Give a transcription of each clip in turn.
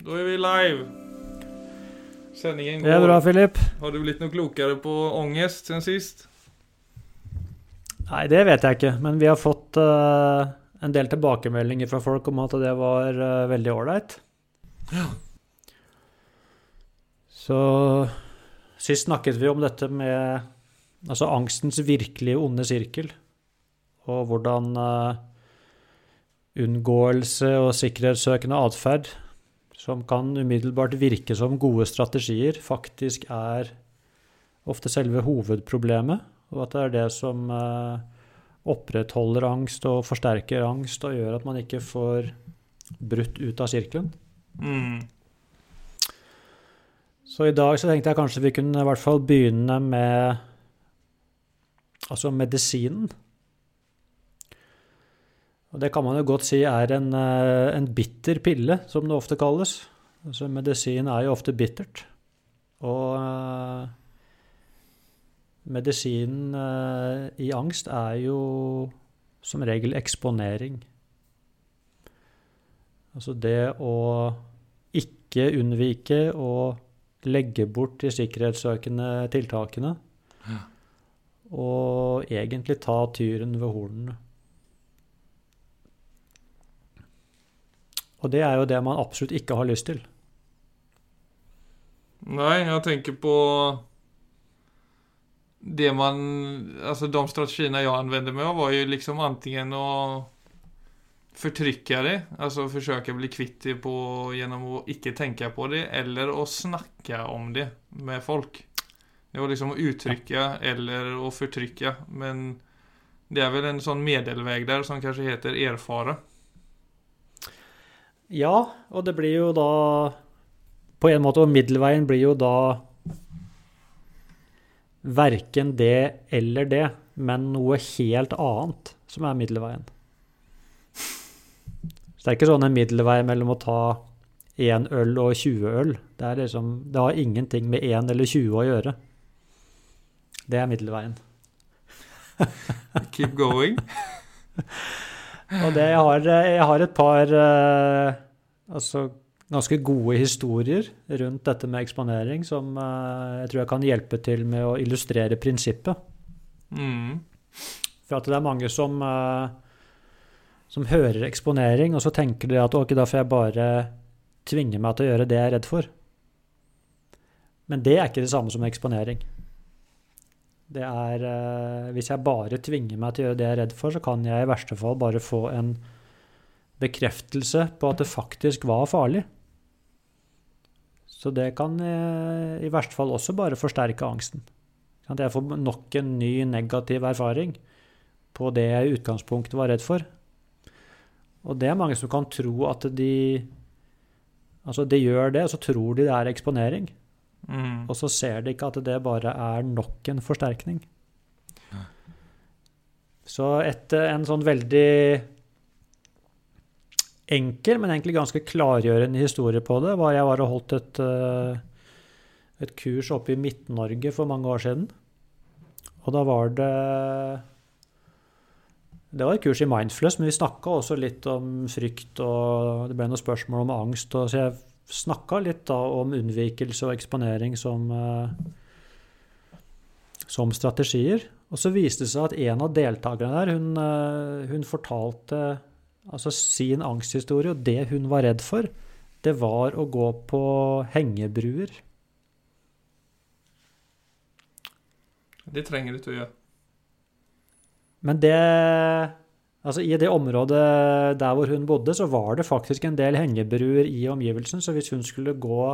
Da er vi live. Sendingen Det er bra, Philip. Filip. Har du blitt noe klokere på ångest siden sist? Nei, det vet jeg ikke, men vi har fått uh, en del tilbakemeldinger fra folk om at det var uh, veldig ålreit. Ja. Så sist snakket vi om dette med altså angstens virkelige onde sirkel, og hvordan uh, unngåelse og sikkerhetssøkende atferd, som kan umiddelbart virke som gode strategier, faktisk er ofte selve hovedproblemet, og at det er det som eh, opprettholder angst og forsterker angst og gjør at man ikke får brutt ut av sirkelen. Mm. Så i dag så tenkte jeg kanskje vi kunne i hvert fall begynne med altså medisinen. Og det kan man jo godt si er en, eh, en bitter pille, som det ofte kalles. Altså medisin er jo ofte bittert. Og uh, medisinen uh, i angst er jo som regel eksponering. Altså det å ikke unnvike å legge bort de sikkerhetssøkende tiltakene. Ja. Og egentlig ta tyren ved hornene. Og det er jo det man absolutt ikke har lyst til. Nei, jeg tenker på det man Altså, de strategiene jeg anvendte meg av, var jo liksom antingen å fortrykke det, altså forsøke å bli kvitt det på, gjennom å ikke tenke på det, eller å snakke om det med folk. Det var liksom å uttrykke eller å fortrykke, men det er vel en sånn medelvei der som kanskje heter erfare. Ja, og det blir jo da På en måte, og middelveien blir jo da verken det eller det, men noe helt annet som er middelveien. Så det er ikke sånn en middelvei mellom å ta én øl og 20 øl. Det, er liksom, det har ingenting med 1 eller 20 å gjøre. Det er middelveien. Keep going. Og det, jeg, har, jeg har et par eh, altså, ganske gode historier rundt dette med eksponering som eh, jeg tror jeg kan hjelpe til med å illustrere prinsippet. Mm. For at det er mange som, eh, som hører eksponering, og så tenker de at ok, da får jeg bare tvinge meg til å gjøre det jeg er redd for. Men det er ikke det samme som eksponering. Det er eh, Hvis jeg bare tvinger meg til å gjøre det jeg er redd for, så kan jeg i verste fall bare få en bekreftelse på at det faktisk var farlig. Så det kan eh, i verste fall også bare forsterke angsten. At jeg får nok en ny negativ erfaring på det jeg i utgangspunktet var redd for. Og det er mange som kan tro at de Altså, de gjør det, og så tror de det er eksponering. Mm. Og så ser de ikke at det bare er nok en forsterkning. Så etter en sånn veldig enkel, men egentlig ganske klargjørende historie på det, var jeg var og holdt et, eh, et kurs oppe i Midt-Norge for mange år siden. Og da var det Det var et kurs i Mindfulness, men vi snakka også litt om frykt, og det ble noen spørsmål om angst. Og så jeg snakka litt da om unnvikelse og eksponering som, eh, som strategier. Og så viste det seg at en av deltakerne der, hun, eh, hun fortalte altså sin angsthistorie, og det hun var redd for, det var å gå på hengebruer. Det trenger du ikke å gjøre. Men det Altså, i det området der hvor hun bodde, så var det faktisk en del hengebruer i omgivelsen, så hvis hun skulle gå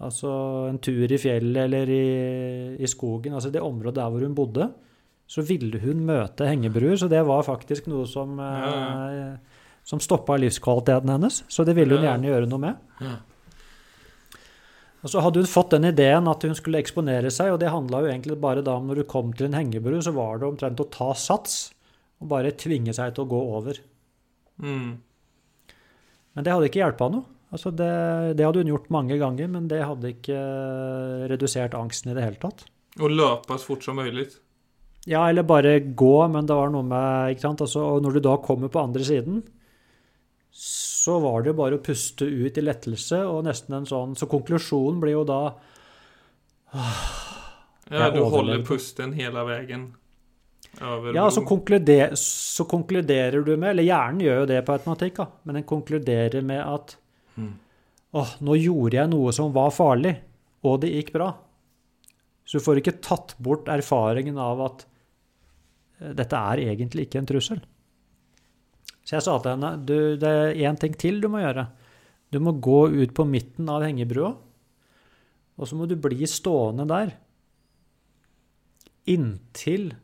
altså en tur i fjellet eller i, i skogen, altså det området der hvor hun bodde, så ville hun møte hengebruer, så det var faktisk noe som, eh, som stoppa livskvaliteten hennes. Så det ville hun Ja. gjerne gjøre noe med. Og så hadde hun fått den ideen at hun skulle eksponere seg, og det handla jo egentlig bare da om når du kom til en hengebru, så var det omtrent å ta sats og bare tvinge seg til å gå over. Mm. Men det hadde ikke hjelpa noe. Altså det, det hadde hun gjort mange ganger, men det hadde ikke eh, redusert angsten i det hele tatt. Og løpe så fort som mulig. Ja, eller bare gå, men det var noe med ikke sant? Altså, Og når du da kommer på andre siden, så var det jo bare å puste ut i lettelse, og nesten en sånn Så konklusjonen blir jo da Ja, du du holder pusten hele veien. Ja, så, konkluder, så konkluderer du med Eller hjernen gjør jo det på automatikk, da, men den konkluderer med at Mm. åh, nå gjorde jeg noe som var farlig, og det gikk bra. Så du får ikke tatt bort erfaringen av at eh, dette er egentlig ikke en trussel. Så jeg sa til henne du, det er én ting til du må gjøre. Du må gå ut på midten av hengebrua, og så må du bli stående der inntil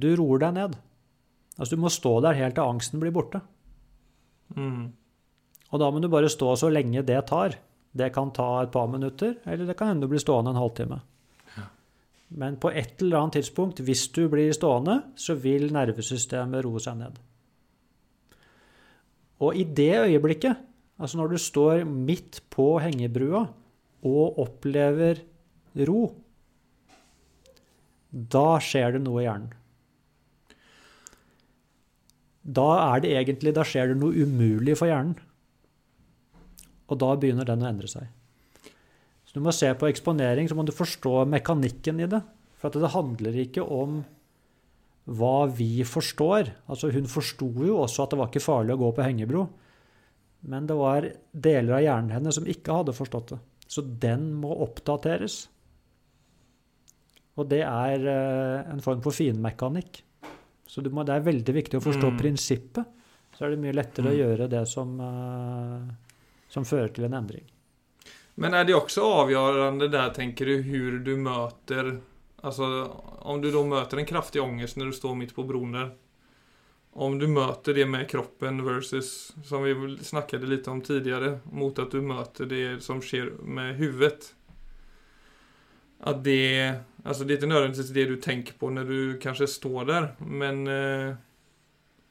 du roer deg ned. Altså Du må stå der helt til angsten blir borte. Mm. Og da må du bare stå så lenge det tar. Det kan ta et par minutter, eller det kan hende du blir stående en halvtime. Men på et eller annet tidspunkt, hvis du blir stående, så vil nervesystemet roe seg ned. Og i det øyeblikket, altså når du står midt på hengebrua og opplever ro, da skjer det noe i hjernen. Da er det egentlig, da skjer det noe umulig for hjernen. Og da begynner den å endre seg. Så du må se på eksponering, så må du forstå mekanikken i det. For det handler ikke om hva vi forstår. Altså Hun forsto jo også at det var ikke farlig å gå på hengebro. Men det var deler av hjernen hennes som ikke hadde forstått det. Så den må oppdateres. Og det er eh, en form for finmekanikk. Så du må, det er veldig viktig å forstå Mm. prinsippet. Så er det mye lettere å Mm. gjøre det som, eh, som fører til en endring. Men er det også avgjørende der, tenker du, hur du møter Altså om du da møter en kraftig ångest når du står midt på broen der, Om du møter det med kroppen versus, som vi snakket litt om tidligere, mot at du møter det som skjer med huvudet. Att det, alltså det är inte nödvändigtvis det du tänker på när du kanske står där, men... Eh,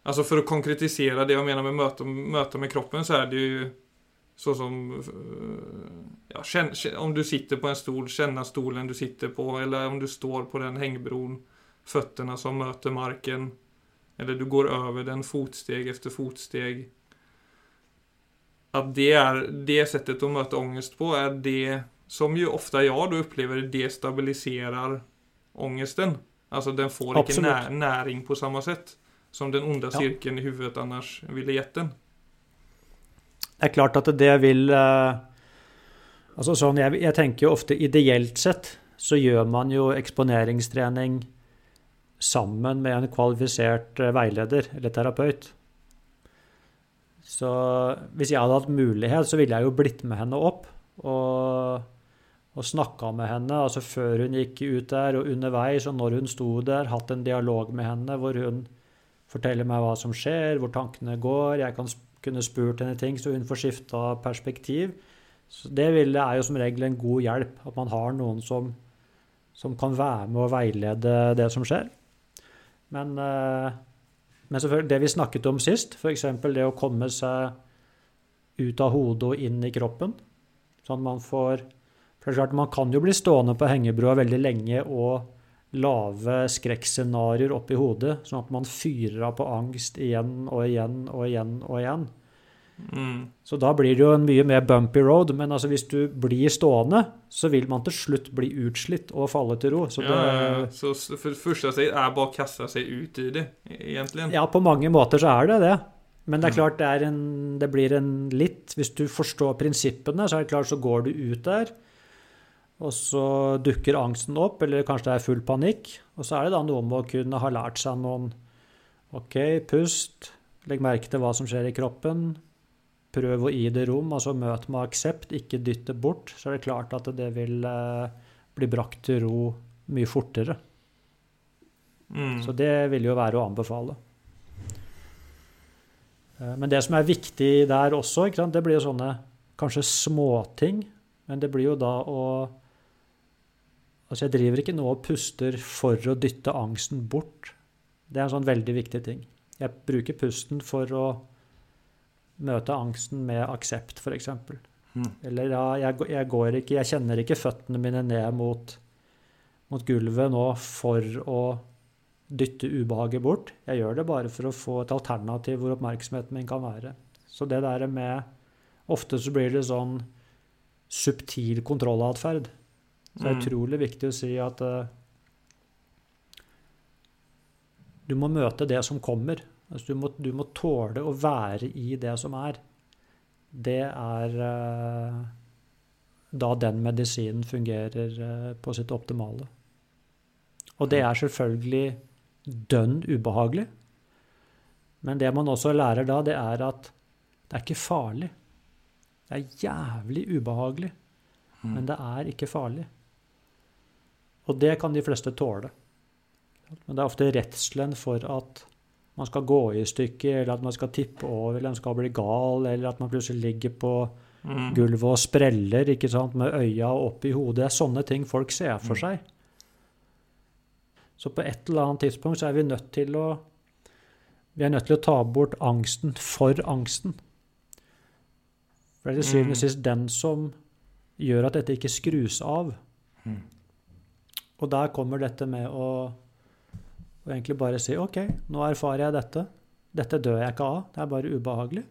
alltså för att konkretisera det jag menar med möta, møte med kroppen så är det ju så som, eh, ja, känn, om du sitter på en stol, känna stolen du sitter på. Eller om du står på den hängbron, fötterna som möter marken. Eller du går över den fotsteg efter fotsteg. Att det är det sättet att möta ångest på är det som ju ofta jag då upplever destabiliserar ångesten. Alltså den får inte nä, näring på samma sätt. Som den onda Ja. i huvudet annars ville gett den. Det er klart at det vil eh, altså sånn, jeg, jeg tenker jo ofte ideelt sett så gjør man jo eksponeringstrening sammen med en kvalifisert eh, veileder eller terapeut. Så hvis jeg hadde hatt mulighet, så ville jeg jo blitt med henne opp og, og snakka med henne altså før hun gikk ut der, og underveis og når hun sto der, hatt en dialog med henne hvor hun forteller meg hva som skjer, hvor tankene går. Jeg kan kunne spurt henne ting, så hun får skifta perspektiv. Så det ville, er jo som regel en god hjelp, at man har noen som, som kan være med og veilede det som skjer. Men, eh, men selvfølgelig det vi snakket om sist, f.eks. det å komme seg ut av hodet og inn i kroppen. Sånn at man får For det er klart, man kan jo bli stående på hengebrua veldig lenge og lave skrekkscenarioer oppi hodet, sånn at man fyrer av på angst igjen og igjen og igjen og igjen. Mm. Så da blir det jo en mye mer bumpy road. Men altså hvis du blir stående, så vil man til slutt bli utslitt og falle til ro. Så det, ja, ja, ja. Så for det første seg är bare å kaste seg ut i det, egentlig? ja, på mange måter så er det det. Men det er klart det, er en, det blir en litt Hvis du forstår prinsippene, så er det klart så går du ut der. Og så dukker angsten opp, eller kanskje det er full panikk. Og så er det da noe med å kunne ha lært seg noen OK, pust. Legg merke til hva som skjer i kroppen. Prøv å gi det rom, altså møt med aksept, ikke dytte bort. Så er det klart at det vil eh, bli brakt til ro mye fortere. Mm. Så det vil jo være å anbefale. Eh, Men det som er viktig der også, det blir jo sånne kanskje småting. Men det blir jo da å Altså, jeg driver ikke nå og puster for å dytte angsten bort. Det er en sånn veldig viktig ting. Jeg bruker pusten for å møte angsten med aksept, f.eks. Mm. Eller ja, jeg, jeg går ikke Jeg kjenner ikke føttene mine ned mot, mot gulvet nå for å dytte ubehaget bort. Jeg gjør det bare for å få et alternativ hvor oppmerksomheten min kan være. Så det der med Ofte så blir det sånn subtil kontrollatferd. Så det er Mm. utrolig viktig å si at uh, du må møte det som kommer. Altså, du, må, du må tåle å være i det som er. Det er uh, da den medisinen fungerer uh, på sitt optimale. Og det er selvfølgelig dønn ubehagelig. Men det man også lærer da, det er at det er ikke farlig. Det er jævlig ubehagelig, Mm. men det er ikke farlig. Og det kan de fleste tåle. Men det er ofte redselen for at man skal gå i stykker, eller at man skal tippe over, eller man skal bli gal, eller at man plutselig ligger på Mm. gulvet og spreller ikke sant, med øya opp i hodet. Det er sånne ting folk ser for Mm. seg. Så på et eller annet tidspunkt så er vi nødt til å vi er nødt til å ta bort angsten for angsten. For det er til syvende og Mm. sist den som gjør at dette ikke skrus av. Og der kommer dette med å, å egentlig bare si OK, nå erfarer jeg dette. Dette dør jeg ikke av, det er bare ubehagelig.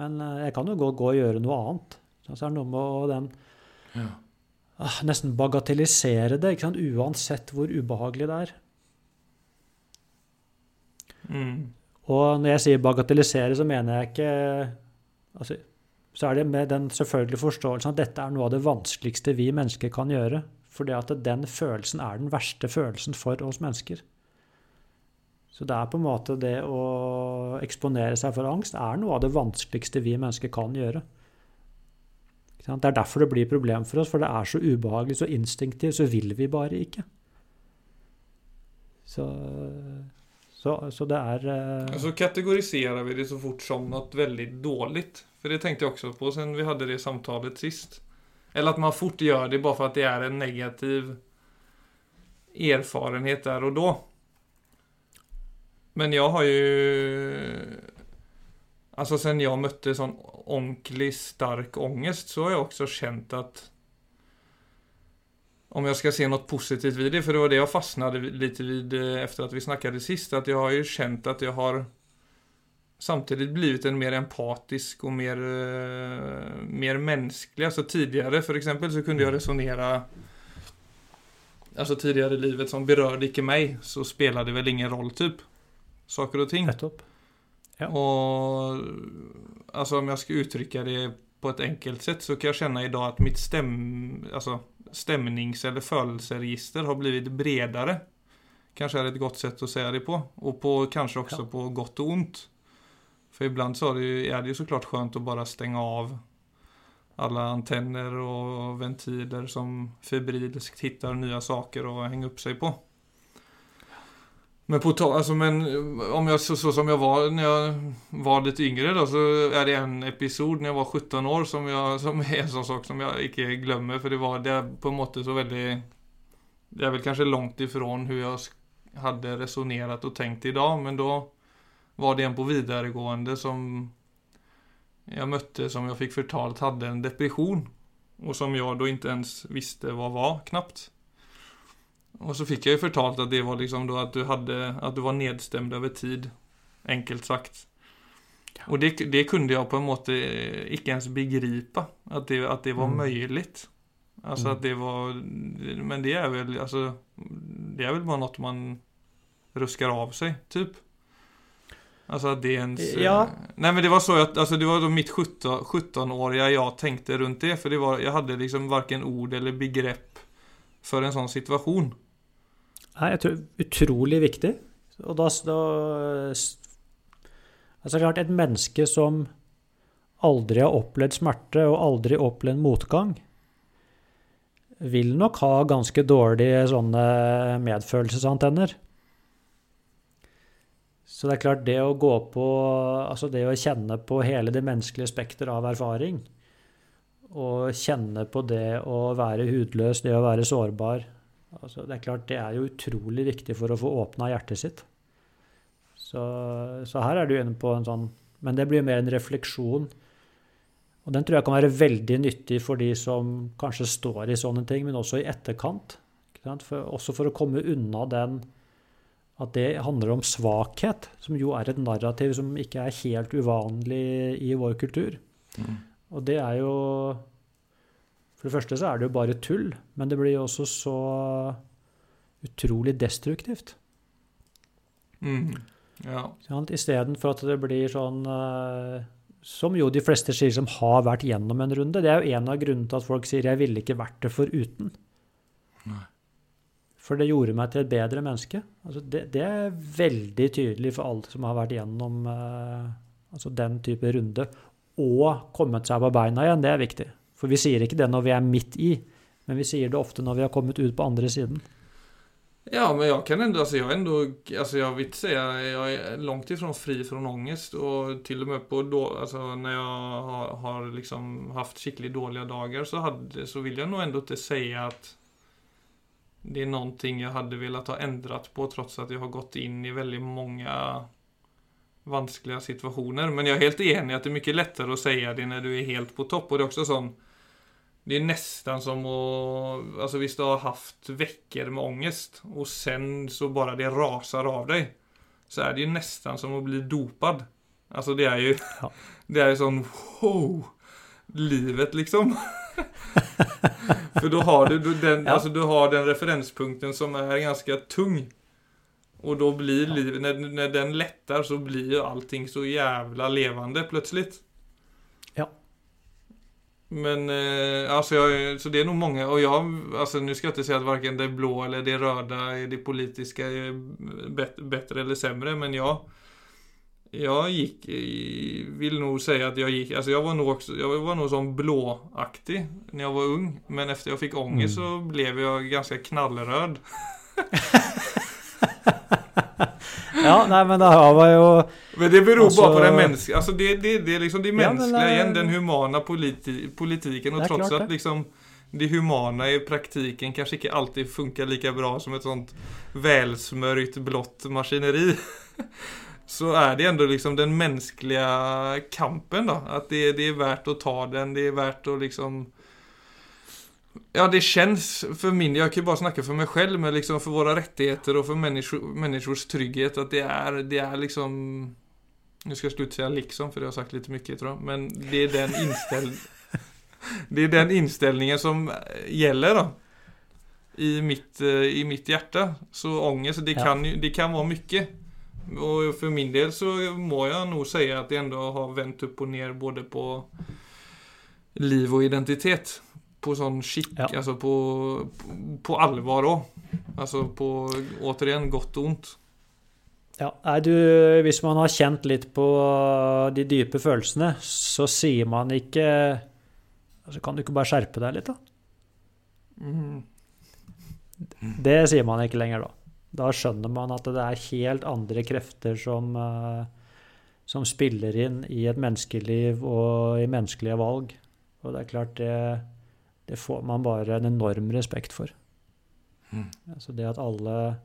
Men eh, jeg kan jo gå, gå og gjøre noe annet. Så det er noe med den Ja. ah, nesten bagatellisere det, uansett hvor ubehagelig det er. Mm. Og når jeg sier bagatellisere, så mener jeg ikke altså, Så er det med den selvfølgelige forståelsen at dette er noe av det vanskeligste vi mennesker kan gjøre. Fordi at den følelsen er den verste følelsen for oss mennesker. Så det er på en måte det å eksponere seg for angst er noe av det vanskeligste vi mennesker kan gjøre. Det er derfor det blir problem for oss, for det er så ubehagelig, så instinktivt, så vil vi bare ikke. Så, så, så det er eh, Så kategoriserer vi det så fort som noe veldig dårlig. For det tenkte jeg også på siden vi hadde det samtalet sist. Eller at man fort gjør det bare for at det er en negativ erfarenhet der og da. Men jeg har jo Alltså sen jeg møtte sånn ordentlig stark ångest så har jeg også kjent at om jeg skal se noe positivt ved det, for det var det jeg fastnet litt ved etter at vi snakket sist, at jeg har jo kjent at jeg har samtidigt blivit en mer empatisk och mer, eh, mer mänsklig. Alltså tidigare för exempel så kunde jag resonera Alltså tidigare i livet som berörde icke mig så spelade det väl ingen roll typ. Saker och ting. nettopp. Ja. Och alltså om jag ska uttrycka det på ett enkelt sätt så kan jag känna idag att mitt stäm, alltså stämnings eller födelseregister har blivit bredare. Kanske är ett gott sätt att säga det på. Och på kanske också Ja. på gott och ont. För ibland så är det, ju, är det ju såklart skönt att bara stänga av alla antenner och ventiler som febrilskt hittar nya saker att hänga upp sig på. Men på alltså men om jag så, så som jag var när jag var lite yngre då så är det en episod när jag var 17 år som jag som är en sån sak som jag inte glömmer för det var det på en måte så väldigt det är väl kanske långt ifrån hur jag hade resonerat och tänkt idag men då var det en på videregående som jag mötte som jag fick förtalt hade en depression och som jag då inte ens visste vad var knappt. Och så fick jag ju förtalt att det var liksom då att du hade, att du var nedstämd över tid. Enkelt sagt. Och det, det kunde jag på en måte ikke ens begripa. At det, at det var Mm. mulig. Altså Mm. att det var, men det er vel altså, det er vel bare noe man rusker av seg, typ. Alltså det ens... eh, Ja. Nej men det var så att, alltså det var då mitt 17 17-åriga jag tänkte runt det. För det var, jag hade liksom varken ord eller begrepp för en sånn situation. Nei, jeg tror utrolig viktig. Og da, da Altså klart, et menneske som aldri har opplevd smerte og aldri opplevd motgang, vil nok ha ganske dårlige sånne medfølelsesantenner. Så det er klart, det å gå på Altså det å kjenne på hele det menneskelige spekter av erfaring, og kjenne på det å være hudløs, det å være sårbar altså Det er klart, det er jo utrolig viktig for å få åpna hjertet sitt. Så, så her er du inne på en sånn Men det blir mer en refleksjon. Og den tror jeg kan være veldig nyttig for de som kanskje står i sånne ting, men også i etterkant. For, også for å komme unna den at det handler om svakhet, som jo er et narrativ som ikke er helt uvanlig i vår kultur. Mm. Og det er jo For det første så er det jo bare tull, men det blir jo også så utrolig destruktivt. Mm. Ja. Istedenfor at det blir sånn eh, Som jo de fleste sier som har vært gjennom en runde. Det er jo en av grunnene til at folk sier 'jeg ville ikke vært det foruten'. For det gjorde meg til et bedre menneske. Altså det, det er veldig tydelig for alle som har vært gjennom eh, altså den type runde. Og kommet seg på beina igjen, det er viktig. For vi sier ikke det når vi er midt i, men vi sier det ofte når vi har kommet ut på andre siden. Ja, men jag kan ändå, alltså jag ändå, alltså jag vill säga, jag är långt ifrån fri från ångest och till och med på då, alltså när jag har, har liksom haft skickligt dåliga dagar så, hade, så vill jag nog ändå inte säga att det är någonting jag hade velat ha ändrat på trots att jag har gått in i väldigt många vanskliga situationer. Men jag är helt enig att det är mycket lättare att säga det när du är helt på topp och det är också sån det är nästan som att, alltså visst du har haft veckor med ångest och sen så bara det rasar av dig. Så är det ju nästan som att bli dopad. Alltså det är ju, Ja. det är ju sån, wow, livet liksom. För då har du, du den, Ja. alltså du har den referenspunkten som är ganska tung. Och då blir Ja. livet, när, när den lättar så blir ju allting så jävla levande plötsligt. Ja. Men eh, alltså jag, så det är nog många och jag, alltså nu ska jag inte säga att varken det blå eller det röda, det politiska är bet, bättre eller sämre men jag jag gick, vill nog säga att jag gick, alltså jag var nog också, jag var nog som blåaktig när jag var ung. Men efter jag fick ångest Mm. så blev jag ganska knallröd. Ja, nei, men det var jo Men det beror Alltså- bara på den mänskliga, alltså det, det, det liksom det Ja, men det- igen, den humana politi politiken och trots att det. liksom det humana i praktiken kanske inte alltid funkar lika bra som ett sånt välsmörjt blått maskineri. Så är det ändå liksom den mänskliga kampen då. Att det, det är värt att ta den, det är värt att liksom Ja, det känns för min, jag kan ju bara snacka för mig själv, men liksom för våra rättigheter och för människor, människors trygghet, att det är, det är liksom Nu ska jag sluta säga liksom, för det har sagt lite mycket tror jag, men det är den inställ... det är den inställningen som gäller då. I mitt, eh, i mitt hjärta. Så ångest, det, Ja. kan, ju- det kan vara mycket. Och för min del så må jag nog säga att det ändå har vänt upp och ner både på liv och identitet. På sån skikk, Ja. alltså på, på allvar òg. Altså på, återigen, godt og vondt Ja, nei, du, hvis man har kjent litt på de dype følelsene, så sier man ikke altså Kan du ikke bare skjerpe deg litt, da? Mm. Det sier man ikke lenger da. Da skjønner man at det er helt andre krefter som, eh, som spiller inn i et menneskeliv og i menneskelige valg. Og det er klart, det, det får man bare en enorm respekt for. Mm. Altså det at alle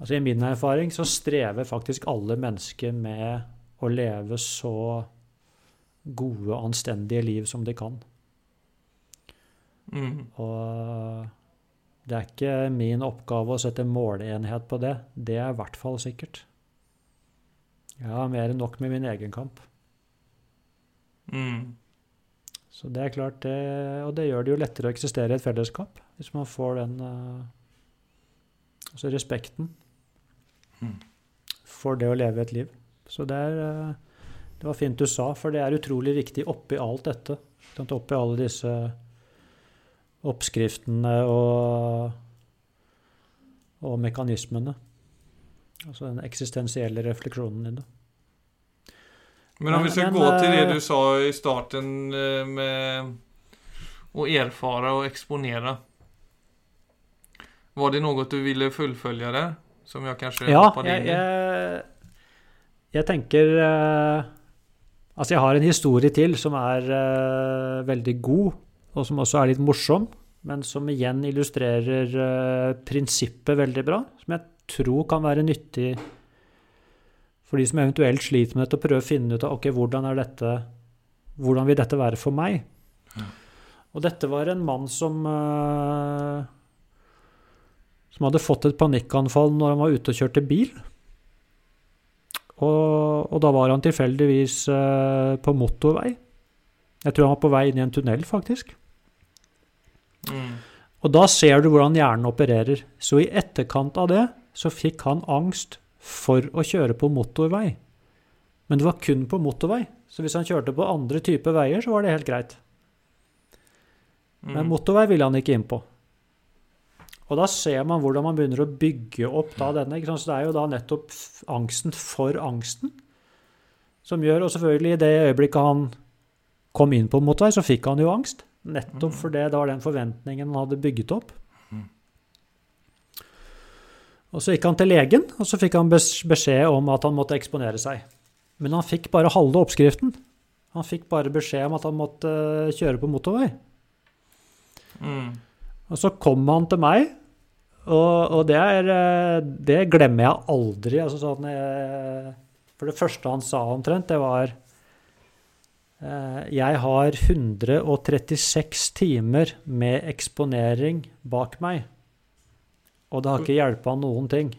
Altså I min erfaring så strever faktisk alle mennesker med å leve så gode, anstendige liv som de kan. Mm. Og det er ikke min oppgave å sette måleenhet på det. Det er i hvert fall sikkert. Jeg har mer enn nok med min egen kamp. Mm. Så det er klart, det, og det gjør det jo lettere å eksistere i et fellesskap, hvis man får den eh, Altså respekten Mm. for det å leve et liv. Så det er eh, Det var fint du sa, for det er utrolig viktig oppi alt dette. Oppi alle disse oppskriftene og, og mekanismene. Altså den eksistensielle refleksjonen i det. Men om vi skal men, gå til det eh, du sa i starten eh, med å erfare og eksponere Var det noe du ville fullfølge der? Som jeg kanskje Ja, hoppet jeg, i? jeg, jeg tenker eh, Altså, jeg har en historie til som er veldig god, og som også er litt morsom, men som igjen illustrerer uh, prinsippet veldig bra. Som jeg tror kan være nyttig for de som eventuelt sliter med dette, å prøve å finne ut av ok, hvordan er dette Hvordan vil dette være for meg? Og dette var en mann som uh, som hadde fått et panikkanfall når han var ute og kjørte bil. Og, og da var han tilfeldigvis uh, på motorvei. Jeg tror han var på vei inn i en tunnel, faktisk. Mm. Og da ser du hvordan hjernen opererer. Så i etterkant av det så fikk han angst for å kjøre på motorvei. Men det var kun på motorvei. Så hvis han kjørte på andre typer veier, så var det helt greit. Men Mm. motorvei ville han ikke inn på. Og da ser man hvordan man begynner å bygge opp da denne. Så det er jo da nettopp angsten for angsten som gjør Og selvfølgelig, i det øyeblikket han kom inn på motorvei, så fikk han jo angst. Nettopp fordi det var den forventningen han hadde bygget opp. Og så gikk han til legen, og så fikk han beskjed om at han måtte eksponere seg. Men han fikk bare halve oppskriften. Han fikk bare beskjed om at han måtte eh, kjøre på motorvei. Mm. Og så kom han til meg, og, og det, er, eh, det glemmer jeg aldri. Altså sånn, jeg, for det første han sa omtrent, det var eh, Jeg har 136 timer med eksponering bak meg, og det har ikke hjelpa noen ting.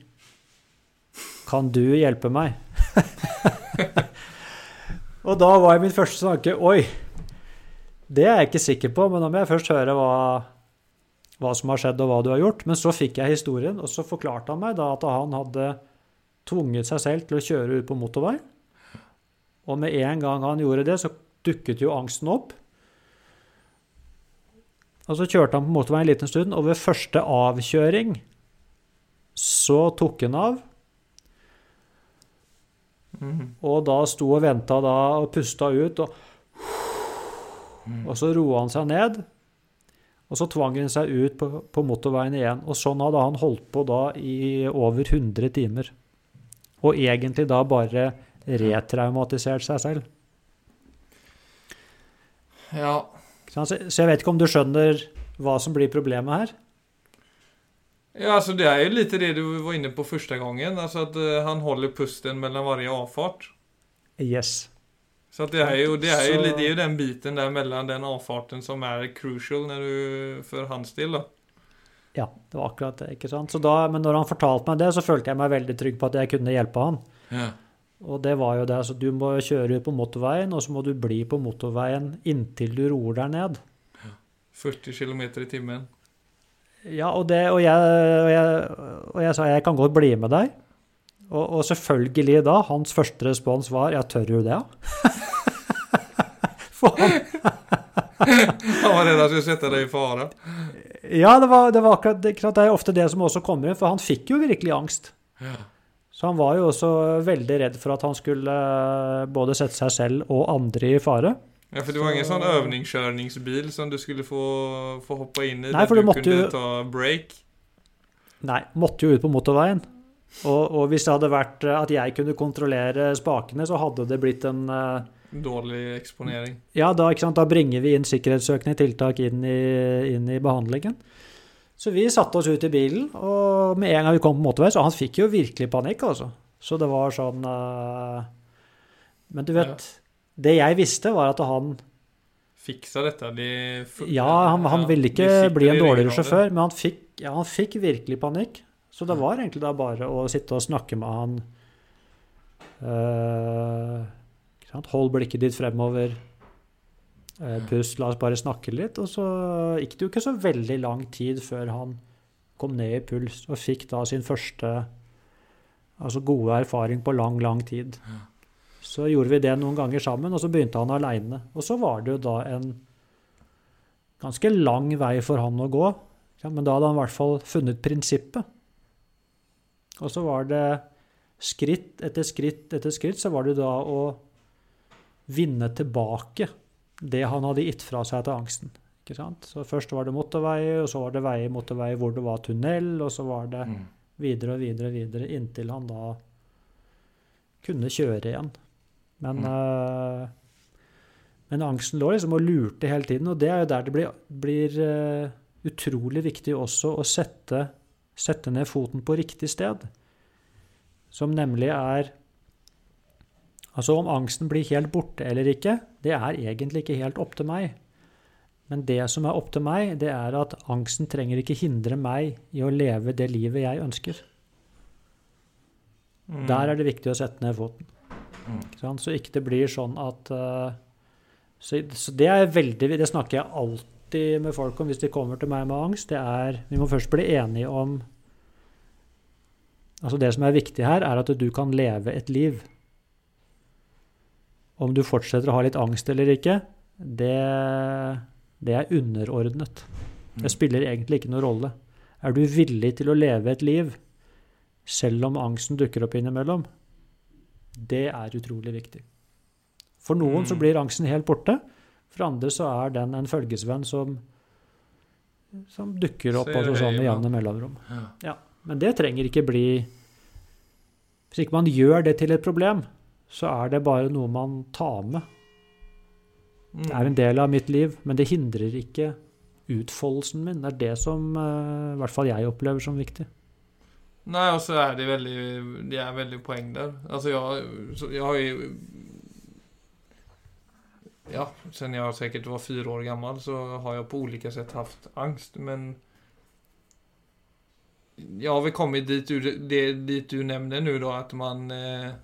Kan du hjelpe meg? og da var min første tanke Oi, det er jeg ikke sikker på, men da må jeg først høre hva, hva som har skjedd og hva du har gjort. Men så fikk jeg historien, og så forklarte han meg da at han hadde tvunget seg selv til å kjøre ut på motorvei. Og med en gang han gjorde det, så dukket jo angsten opp. Og så kjørte han på motorveien en liten stund, og ved første avkjøring så tok han av. Mm. Og da sto og venta da og pusta ut, og, og så roa han seg ned. Og så tvang han seg ut på, på motorveien igjen. Og sånn hadde han holdt på da i over 100 timer. Og egentlig da bare retraumatisert seg selv. Ja. Så jeg vet ikke om du skjønner hva som blir problemet her? Ja, altså det er jo lite det du var inne på første gangen. altså att eh, han holder pusten mellom varje avfart. Yes. Så att det er jo, det er jo, det er jo den biten der mellom den avfarten som er crucial når du for hans del. da. Ja, det var akkurat det. ikke sant? Så da, men når han fortalte meg det, så følte jeg meg veldig trygg på at jeg kunne hjelpe han. Ja. Og det var jo det. Så du må kjøre på motorveien, og så må du bli på motorveien inntil du roer deg ned. 40 kilometer i timen. Ja, og, det, og, jeg, og, jeg, og jeg sa jeg kan godt bli med deg. Og, og selvfølgelig da, hans første respons var ja, tør du det? For han, Han var redd han skulle sette deg i fare? ja, det var, det var akkurat det, det er ofte det som også kommer inn, for han fikk jo virkelig angst. Ja. Så han var jo også veldig redd for at han skulle eh, både sette seg selv og andre i fare. Ja, For det var ingen sånn øvingskjøringsbil som du skulle få, få hoppe inn i. Nei, for du du måtte kunde ju- ta break. Nei, måtte jo ut på motorveien. Og, og hvis det hadde vært eh, at jeg kunne kontrollere spakene, så hadde det blitt en Dårlig eksponering. Ja, da, da bringer vi inn sikkerhetssøkende tiltak inn i, inn i behandlingen. Så vi satte oss ut i bilen, og med en gang vi kom på motorvei, så han fikk jo virkelig panikk, altså. Så det var sånn uh... Men du vet, det jeg visste, var at han Fiksa dette? De Ja, han, han ja, ville ikke bli en dårligere sjåfør, men han fikk, ja, han fikk virkelig panikk. Så det var egentlig da bare å sitte og snakke med han uh... Hold blikket ditt fremover. Eh, pust, la oss bare snakke litt. Og så gikk det jo ikke så veldig lang tid før han kom ned i puls og fikk da sin første altså gode erfaring på lang, lang tid. Så gjorde vi det noen ganger sammen, og så begynte han aleine. Og så var det jo da en ganske lang vei for han å gå. Ja, men da hadde han i hvert fall funnet prinsippet. Og så var det skritt etter skritt etter skritt, så var det da å vinne tilbake det han hadde gitt fra seg til angsten. Ikke sant? Så først var det motorvei, og så var det veier motorvei hvor det var tunnel, og så var det Mm. videre og videre og videre inntil han da kunne kjøre igjen. Men, eh, men angsten lå liksom og lurte hele tiden, og det er jo der det blir, blir uh, utrolig viktig også å sette, sette ned foten på riktig sted. Som nemlig er Altså om angsten blir helt borte eller ikke, det er egentlig ikke helt opp til meg. Men det som er opp til meg, det er at angsten trenger ikke hindre meg i å leve det livet jeg ønsker. Mm. Der er det viktig å sette ned foten. Mm. Så ikke det blir sånn at eh, så, så det er veldig Det snakker jeg alltid med folk om hvis de kommer til meg med angst. Det er Vi må først bli enige om Altså Det som er viktig her, er at du kan leve et liv. Om du fortsetter å ha litt angst eller ikke, det, det er underordnet. Det spiller egentlig ikke noen rolle. Er du villig til å leve et liv selv om angsten dukker opp innimellom? Det er utrolig viktig. For noen så Mm. blir angsten helt borte. For andre så er den en følgesvenn som, som dukker opp og sånn med ja. jevne mellomrom. Ja. Men det trenger ikke bli Hvis ikke man gjør det til et problem, så er det bare noe man tar med. Det er en del av mitt liv, men det hindrer ikke utfoldelsen min. Det er det som eh, i hvert fall jeg opplever som viktig. Nei, og så er det veldig det er veldig poeng der. Altså, jeg, jeg har jo Ja, sen jeg sikkert var fire år gammel, så har jeg på ulike sett haft angst, men... Ja, har kommer dit du, det, dit du nämnde nu da, at man eh,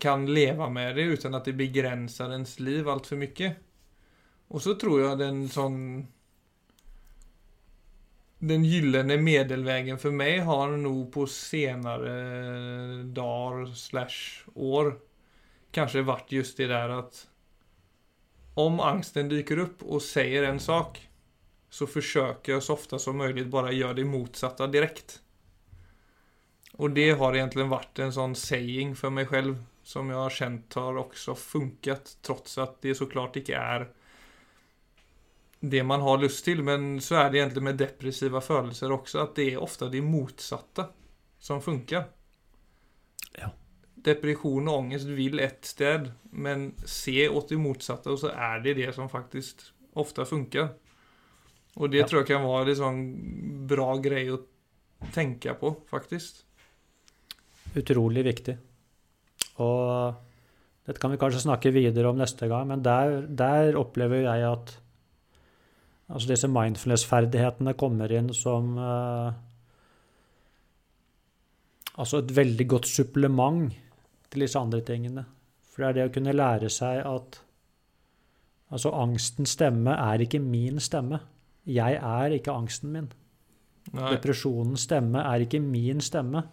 kan leva med det utan att det begränsar ens liv allt för mycket. Och så tror jag den sån den gyllene medelvägen för mig har nog på senare dagar slash år kanske varit just det där att om angsten dyker upp och säger en sak så försöker jag så ofta som möjligt bara göra det motsatta direkt. Och det har egentligen varit en sån saying för mig själv som jag har känt har också funkat trots att det såklart inte är det man har lust till. Men så är det egentligen med depressiva födelser också. Att det är ofta det motsatta som funkar. Ja. Depression och ångest vill ett sted. Men se åt det motsatta och så är det det som faktiskt ofta funkar. Och det Ja. tror jag kan vara en sån bra grej att tenke på faktisk. Utrolig viktig. Og dette kan vi kanskje snakke videre om neste gang, men der, der opplever jeg at altså disse mindfulness-ferdighetene kommer inn som eh, Altså et veldig godt supplement til disse andre tingene. For det er det å kunne lære seg at Altså, angstens stemme er ikke min stemme. Jeg er ikke angsten min. Nei. Depresjonens stemme er ikke min stemme.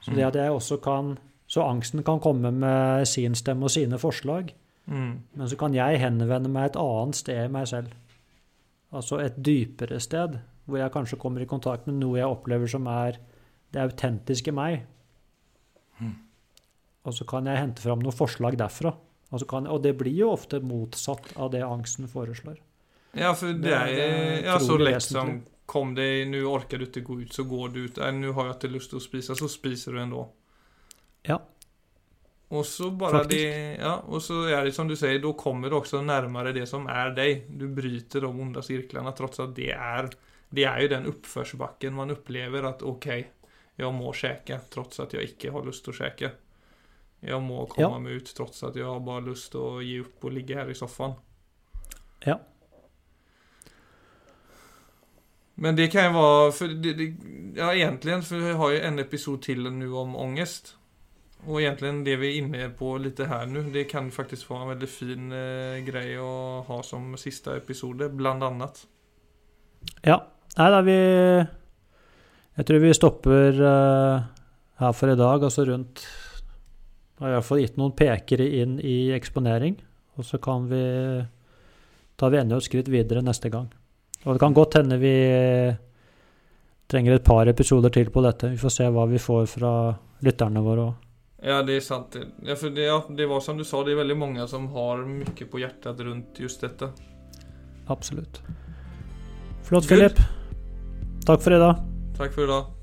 Så det at jeg også kan Så angsten kan komme med sin stemme og sine forslag, Mm. men så kan jeg henvende meg et annet sted i meg selv. Altså et dypere sted, hvor jeg kanskje kommer i kontakt med noe jeg opplever som er det autentiske meg. Mm. Og så kan jeg hente fram noen forslag derfra. Og, så kan, og det blir jo ofte motsatt av det angsten foreslår. Ja, for det Det er, det är ja, så lett lätt väsentligt. som kom det, nu orkar du inte gå ut så går du ut. Nej, nu har jag inte lust att spisa så spiser du ändå. Ja. Och så bara Faktiskt. det, ja, och så är det som du säger, då kommer du också närmare det som är dig. Du bryter de onda cirklarna trots att det är, det är ju den uppförsbacken man upplever att okej, jag må käka trots att jag ikke har lust att käka. Jag må komma Ja. mig ut trots att jag har bara lust att ge upp och ligga här i soffan. Ja. Men det kan ju vara, för det, det, ja egentligen, för jag har ju en episod till nu om ångest. Och egentligen det vi är inne på lite här nu, det kan faktiskt vara en väldigt fin eh, grej att ha som sista episode, bland annat. Ja. Nei da, vi Jeg tror vi stopper uh, her for i dag, altså rundt Har i hvert gitt noen pekere inn i eksponering. Og så kan vi tar vi enda et skritt videre neste gang. Og det kan godt hende vi trenger et par episoder til på dette. Vi får se hva vi får fra lytterne våre. Ja, det er sant. Ja, for det, ja, det var som du sa, det er veldig mange som har mye på hjertet rundt just dette. Absolutt. Flott. Philip. Takk for i dag. Takk for i idag.